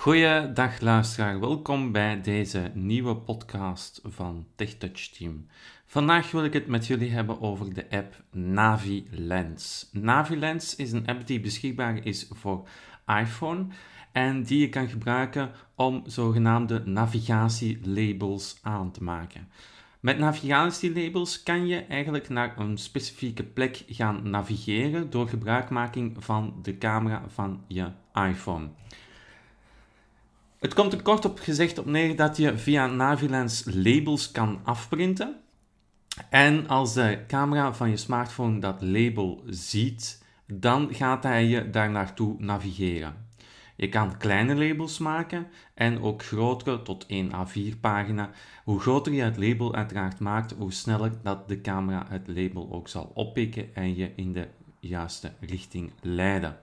Goeiedag luisteraar, welkom bij deze nieuwe podcast van TechTouch Team. Vandaag wil ik het met jullie hebben over de app NaviLens. NaviLens is een app die beschikbaar is voor iPhone en die je kan gebruiken om zogenaamde navigatielabels aan te maken. Met navigatielabels kan je eigenlijk naar een specifieke plek gaan navigeren door gebruikmaking van de camera van je iPhone. Het komt er kort op gezegd op neer dat je via Navilens labels kan afprinten. En als de camera van je smartphone dat label ziet, dan gaat hij je daar naartoe navigeren. Je kan kleine labels maken en ook grotere tot 1 A4 pagina. Hoe groter je het label uiteraard maakt, hoe sneller dat de camera het label ook zal oppikken en je in de juiste richting leiden.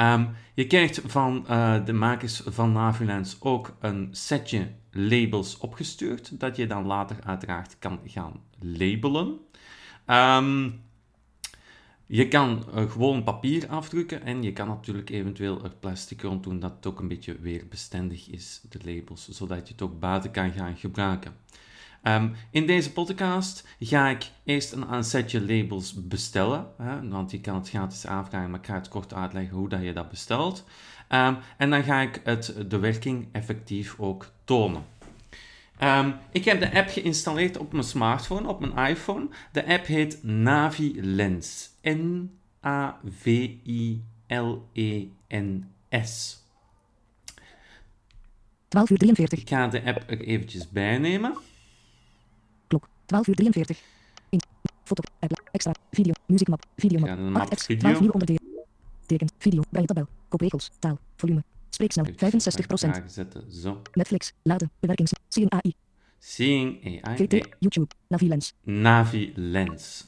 Um, je krijgt van uh, de makers van Navilens ook een setje labels opgestuurd, dat je dan later uiteraard kan gaan labelen. Um, je kan uh, gewoon papier afdrukken en je kan natuurlijk eventueel er plastic rond doen dat het ook een beetje weerbestendig is, de labels, zodat je het ook buiten kan gaan gebruiken. Um, in deze podcast ga ik eerst een, een setje labels bestellen, hè, want je kan het gratis aanvragen, maar ik ga het kort uitleggen hoe dat je dat bestelt. Um, en dan ga ik het, de werking effectief ook tonen. Um, ik heb de app geïnstalleerd op mijn smartphone, op mijn iPhone. De app heet NaviLens. N-A-V-I-L-E-N-S. 12 uur 43. Ik ga de app er eventjes bij nemen. Klok. 12 uur 43. In. Foto. Extra. Video. Muziekmap. Videomap. Ja, dan map 8 apps. video. 12 nieuwe onderdelen. Tekens. Video. Bij tabel. Kopregels. Taal. Volume. Spreeksnel. 65%. Zetten. Zo. Netflix. Laden. Bewerkings. CNAI. Seeing AI. VT. YouTube. Navilens. NaviLens.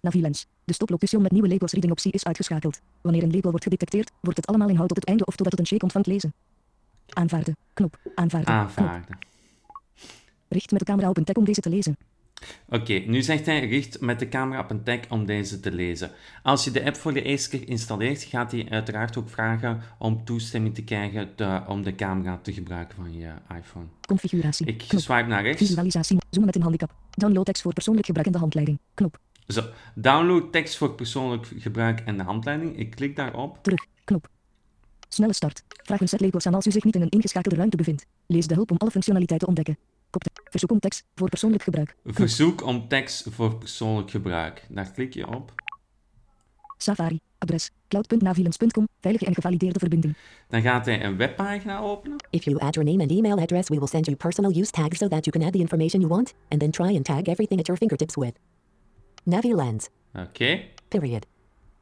Navilens. De stoplocation met nieuwe labels reading optie is uitgeschakeld. Wanneer een label wordt gedetecteerd, wordt het allemaal inhoud tot het einde of totdat het een check ontvangt lezen. Aanvaarden. Knop. Aanvaarden. Knop. Richt met de camera op een tag om deze te lezen. Oké, nu zegt hij richt met de camera op een tag om deze te lezen. Als je de app voor de eerste keer installeert, gaat hij uiteraard ook vragen om toestemming te krijgen te- om de camera te gebruiken van je iPhone. Configuratie. Ik Knop. swipe naar rechts. Visualisatie. Zoomen met een handicap. Download tekst voor persoonlijk gebruik in de handleiding. Knop. Zo, download tekst voor persoonlijk gebruik en de handleiding. Ik klik daarop. Terug. Knop. Snelle start. Vraag een set labels aan als u zich niet in een ingeschakelde ruimte bevindt. Lees de hulp om alle functionaliteiten te ontdekken. Verzoek om tekst voor persoonlijk gebruik. Knop. Verzoek om tekst voor persoonlijk gebruik. Daar klik je op. Safari. Adres. cloud.navilens.com. Veilige en gevalideerde verbinding. Dan gaat hij een webpagina openen. If you add your name and email address, we will send you personal use tags so that you can add the information you want, and then try and tag everything at your fingertips with NaviLens. Oké. Period.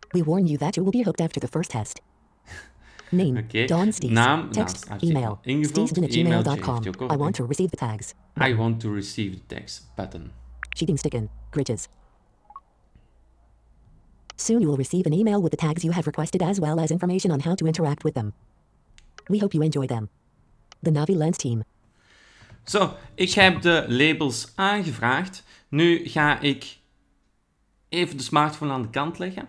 We warn you that you will be hooked after the first test. Name: Oké. Don Stees. Naam, Text: nou, email: ingevuld. steesden at E-mailtje gmail.com. heeft I want to receive the tags. I want to receive the text button. Cheating sticken. Gridges. Soon you will receive an email with the tags you have requested as well as information on how to interact with them. We hope you enjoy them. The NaviLens team. Zo, ik heb de labels aangevraagd. Nu ga ik even de smartphone aan de kant leggen.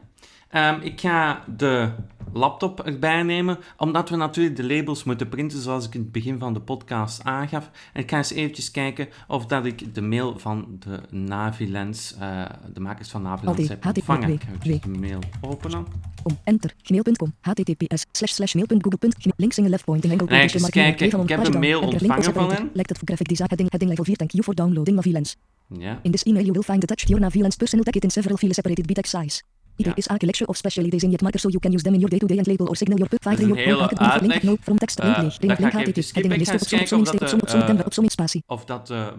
Ehm, ik ga de laptop erbij nemen, omdat we natuurlijk de labels moeten printen zoals ik in het begin van de podcast aangaf. En ik ga eens eventjes kijken of dat ik de mail van de Navilens, eh, de makers van Navilens, heb ontvangen. Ik ga de mail openen. Om. Enter. Gmail.com. https. Slash slash mail.google. Links in left point in enkel Nee, eens kijken. Ik heb een mail ontvangen van hen. Lijkt het voor graphic design heading heading level 4. Thank you for downloading Navilens. Ja. In this email you will find attached your Navilens personal it in several files separated by text size. It Ja. is a collection of special ideas in yet marker so you can use them in your day-to-day and label or signal your pub Dat file in your hele program. Link uitleg. no from text Eh, link leeg. dat Link link http heading list of dat som eh, op som spatie. of dat de,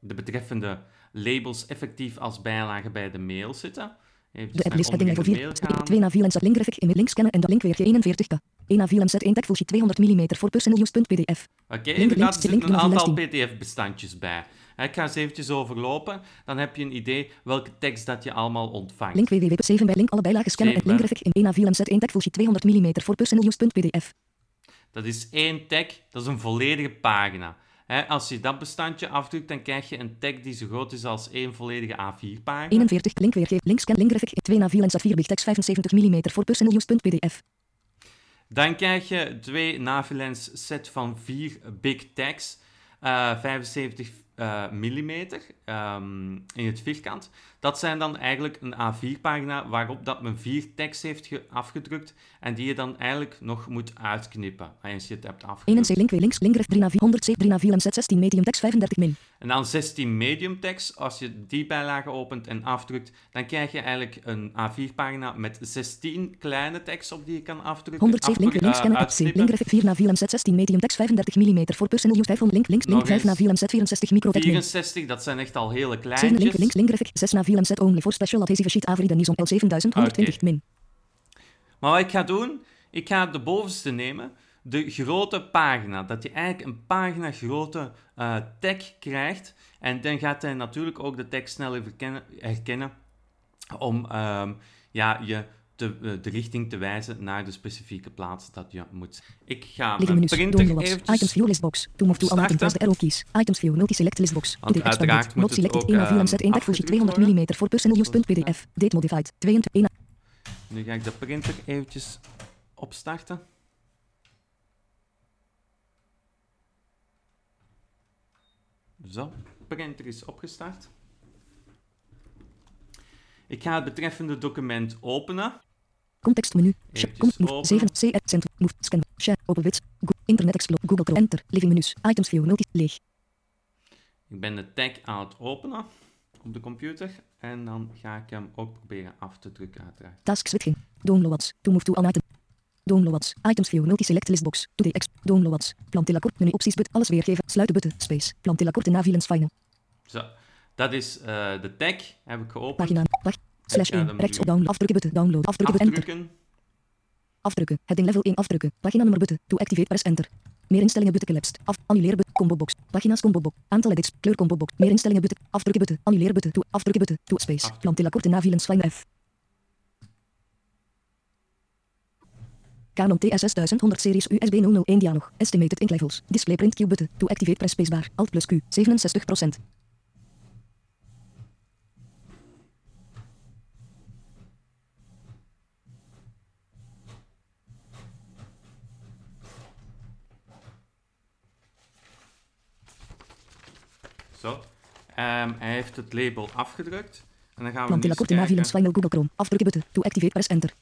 de betreffende labels effectief als bijlage bij de mail zitten. Even De app list heading onder level in de 4. mail gaan. 2 Navilens link graphic in link scannen en de link weer 41k. 1 Navilens set 1 tag full sheet 200 mm voor personal use.pdf. Oké, Link, inderdaad, er link, zitten link, een link, aantal link. pdf-bestandjes bij. Ik ga eens eventjes overlopen, dan heb je een idee welke tekst dat je allemaal ontvangt. Link www.7 bij link alle bijlagen scannen en Zeven link graphic in 1 Navilens set 1 tag sheet 200 mm voor personal use.pdf. Dat is één tag, dat is een volledige pagina. Als je dat bestandje afdrukt, dan krijg je een tag die zo groot is als één volledige A4-pagina. 41 link weergeven link scan link graphic in 2 Navilens set 4 big text 75 mm voor personal use.pdf. Dan krijg je twee Navilens set van vier big tags, eh 75 eh mm ehm, in het vierkant. Dat zijn dan eigenlijk een A4-pagina waarop dat men vier tags heeft ge- afgedrukt en die je dan eigenlijk nog moet uitknippen als je het hebt 1 afgedrukt. NC link weer links link recht 3 naar 400 3 naar 4 MZ 16 medium tekst 35 min. En dan 16 medium text. Als je die bijlage opent en afdrukt, dan krijg je eigenlijk een A4-pagina met 16 kleine tekst op die je kan afdrukken. 107 link weer links scannen eh, optie link uitknippen. recht 4 naar 4 MZ 16 medium tekst 35 mm voor personal use 500 link links link Nog 5 naar eens. 4 MZ 64 microtek min. 64, dat zijn echt al hele 7 link kleintjes. links link recht 6 naar 4 MZ only voor special adhesive sheet Avrida Nizon L7000 120 Oké. min. Maar wat ik ga doen, ik ga de bovenste nemen, de grote pagina. Dat je eigenlijk een pagina grote eh tag krijgt. En dan gaat hij natuurlijk ook de tekst sneller herkennen om ehm, ja, je te, eh, de richting te wijzen naar de specifieke plaats dat je moet. Ik ga Liggen mijn printer eventjes... Items view listbox. To move to all starten. press de arrow keys. Items view multi select listbox. Want Today uiteraard moet het ook, 1 naar 4 MZ ehm, 1 tag full sheet afgedrukt 200 mm voor personal use. PDF. Date modified. 22 1 Nu ga ik de printer eventjes opstarten. Zo, printer is opgestart. Ik ga het betreffende document openen. Contextmenu. Sh- Eventjes Kom, move, openen. 7, CR, center, move, scan, share, open wits, Internet Explorer, Google Chrome, enter, living menus, items. View, multi, leeg, Ik ben de tag aan het openen op de computer. En dan ga ik hem ook proberen af te drukken uiteraard. task switching, downloads, to move to all item, downloads, items. View, multi, select listbox, today ex, downloads, plantilla kort, menu opties, but, alles weergeven, sluiten. Button, space, plantilla korte navilens final, Zo, dat is eh, de tag. Heb ik geopend. pagina, slash ga 1, hem rechts op download, afdrukken button, download, afdrukken button, enter, Afdrukken. afdrukken, heading level 1, afdrukken, pagina nummer button, to activate, press enter, meer instellingen button collapsed, af, annuleer button, combo box, pagina's combo box, aantal edits, kleur combo box, meer instellingen button, afdrukken button, annuleer button, to, afdrukken button, to, space, Afdrukken. plantilla korte navilens final F. Canon TS 1100 series USB 001 dialog. Estimated ink levels. Display print Q button. To activate press spacebar. Alt plus Q. 67%. Zo. Ehm, hij heeft het label afgedrukt. En dan gaan we nu Plantilla navilens kijken final Google Chrome. Afdrukken button. To activate press enter.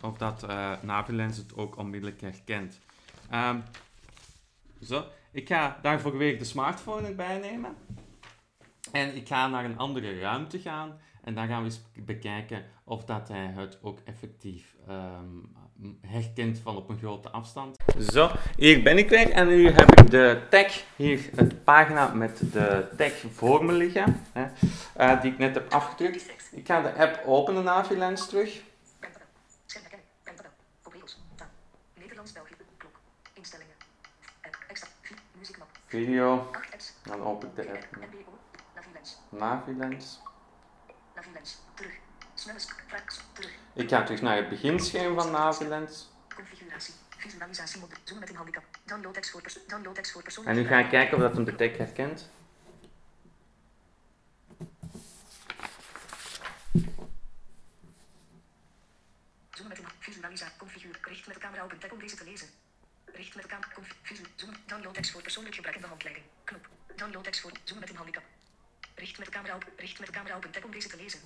of dat eh Navilens het ook onmiddellijk herkent. Ehm, zo. Ik ga daarvoor weer de smartphone erbij nemen. En ik ga naar een andere ruimte gaan. En dan gaan we eens bekijken of dat hij het ook effectief ehm, herkent van op een grote afstand. Zo, hier ben ik weer. En nu heb ik de tag, hier het pagina met de tag voor me liggen. Hè, eh, die ik net heb afgedrukt. Ik ga de app openen, Navilens, terug. Video. 8 apps. Dan open ik de app. Navilens. Navilens. Terug. Snelle straks. Terug. Ik ga terug naar het beginscherm van Navilens. Configuratie. Visualisatie mode. Zoom met een handicap. Download tekst voor. Download tekst voor persoon. En nu ga ik kijken of dat hem de tag herkent. Zoom met een visualisatie. Configuur. Richt met de camera op een tab om deze te lezen. Richt met de camera. Conf- visu- Zoom. Download tekst voor persoonlijk gebruik in de handleiding. Knop. Download tekst voor. Zoom met een handicap. Richt met de camera op. Richt met de camera op een tab om deze te lezen.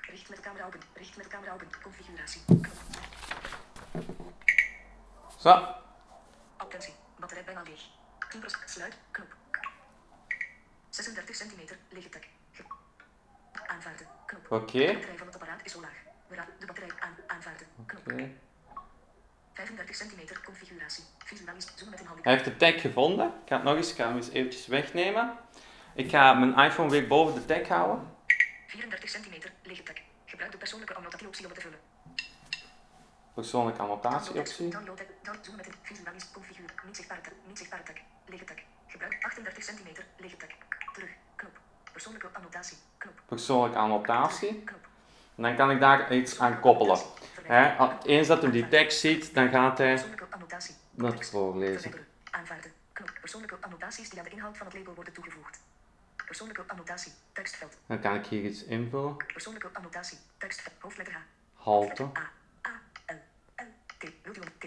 Richt met de camera op een. Richt met de camera op een. Configuratie. Zo. Attentie. Batterij bijna leeg. 10% sluit. Knop. 36 centimeter. Lege tek. Aanvaarden. Knop. Oké. De batterij van het apparaat is zo laag. De batterij aan. Aanvaarden. Knop. Oké. 35 centimeter. Configuratie. Visualis. Zoom met een handicap. Hij heeft de tag gevonden. Ik ga het nog eens, ik ga hem eens eventjes wegnemen. Ik ga mijn iPhone weer boven de tag houden. 34 centimeter. Lege tek. Gebruik de persoonlijke annotatieoptie om het te vullen. Persoonlijke annotatieoptie. Download Zoom met een. Configuur. Niet zichtbare tek. Niet zichtbare. Lege tek. Gebruik 38 centimeter. Lege tek. Terug. Knop. Persoonlijke annotatie. Knop. Persoonlijke annotatie. Knop. En dan kan ik daar iets aan koppelen. Eens dat hij die tekst ziet, dan gaat hij Persoonlijke annotatie. dat voorlezen. Aanvaarden. Knop. Persoonlijke annotaties die aan de inhoud van het label worden toegevoegd. Persoonlijke annotatie. Tekstveld. Dan kan ik hier iets invullen. Persoonlijke annotatie. Tekstveld. Hoofdletter H. Halte. A. A. L. L. T. Om T.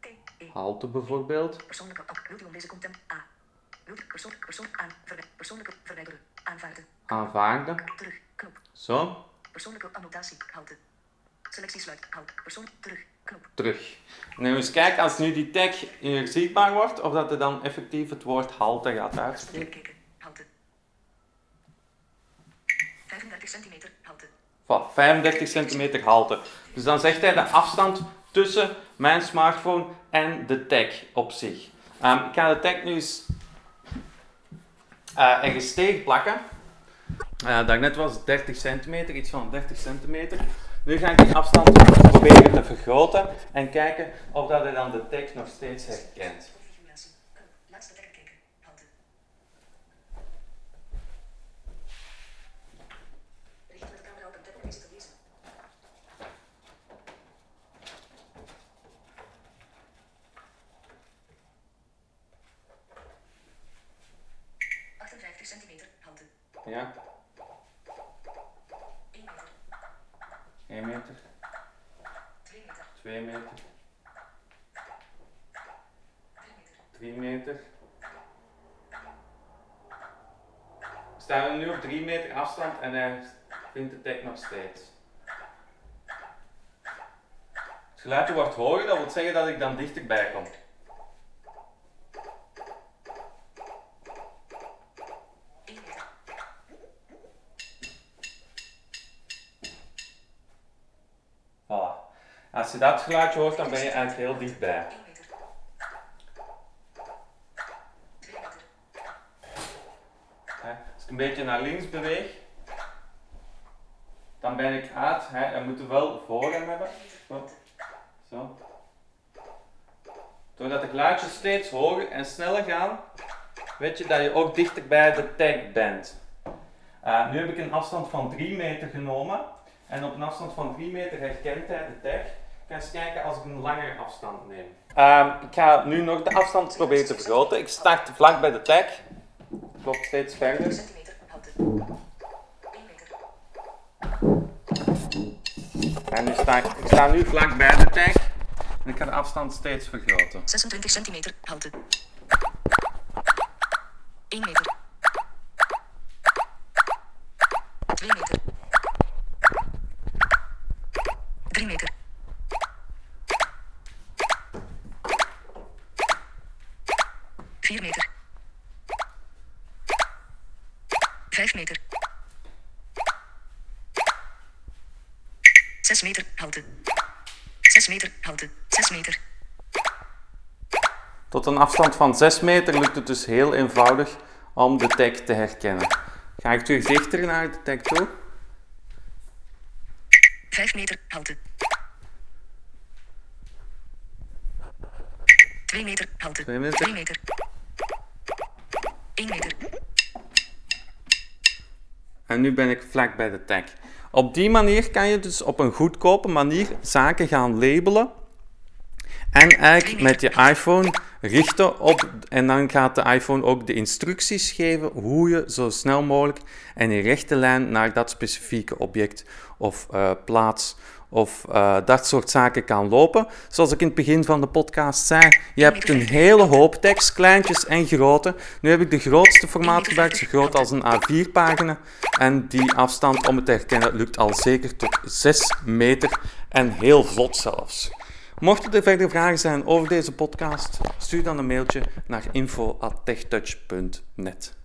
T. E. Halte bijvoorbeeld. Persoonlijke om deze content A. Wilt u persoon, persoon aan. Persoonlijke verwijderen. Aanvaarden. Aanvaarden. Terug. Knop. Zo. Persoonlijke annotatie. Halte. Selectie sluit. Houd. Persoon. Terug. Knop. Terug. Nu eens kijken als nu die tag hier zichtbaar wordt, of dat er dan effectief het woord halte gaat uitspreken. Bekeken. Halte. 35 centimeter. Halte. Voilà, 35 centimeter halte. Dus dan zegt hij de afstand tussen mijn smartphone en de tag op zich. Ehm, ik ga de tag nu eens uh, ergens tegen plakken. Uh, daarnet was het 30 centimeter, iets van 30 centimeter. Nu ga ik die afstand proberen te vergroten en kijken of dat hij dan de tag nog steeds herkent. Configuratie. Knop. Laatste tag bekeken. Halte. Richt met de camera op een tab om deze te lezen. ...58 centimeter. Halte. Ja, 1 meter. 1 meter, 2 meter. 2 meter, 3 3 meter. meter. We staan nu op 3 meter afstand en hij vindt de tag nog steeds. Het geluidje wordt hoger, dat wil zeggen dat ik dan dichterbij kom. 1 meter. Voilà. Als je dat geluidje hoort, dan ben je eigenlijk heel dichtbij. 1 meter. 2 meter. Hè. Als ik een beetje naar links beweeg, dan ben ik uit. Hè. Hij moet er wel voor hem hebben. Doordat de geluidjes steeds hoger en sneller gaan, weet je dat je ook dichter bij de tag bent. Uh, nu heb ik een afstand van 3 meter genomen. En op een afstand van 3 meter herkent hij de tag. Ik ga eens kijken als ik een langere afstand neem. Ehm, ik ga nu nog de afstand proberen te vergroten. Ik start vlak bij de tag. Klopt steeds verder. centimeter. Halte. 1 meter. En nu sta ik, ik sta nu vlak bij de tag. En ik ga de afstand steeds vergroten. 26 centimeter. Halte. 1 meter. 2 meter. 3 meter. 4 meter. 5 meter. 6 meter. Halte. 6 meter. Halte. 6 meter. Tot een afstand van 6 meter lukt het dus heel eenvoudig om de tag te herkennen. Ga ik terug dichter naar de tag toe. 5 meter, halte. 2 meter, halte. Twee meter. 3 meter. 1 meter. En nu ben ik vlak bij de tag. Op die manier kan je dus op een goedkope manier zaken gaan labelen. En eigenlijk met je iPhone richten op. En dan gaat de iPhone ook de instructies geven hoe je zo snel mogelijk en in rechte lijn naar dat specifieke object of eh, plaats of eh, dat soort zaken kan lopen. Zoals ik in het begin van de podcast zei, je hebt een hele hoop tekst, kleintjes en grote. Nu heb ik de grootste formaat gebruikt, zo groot als een A4-pagina. En die afstand om het te herkennen lukt al zeker tot 6 meter en heel vlot zelfs. Mochten er verder vragen zijn over deze podcast, stuur dan een mailtje naar info.techtouch.net.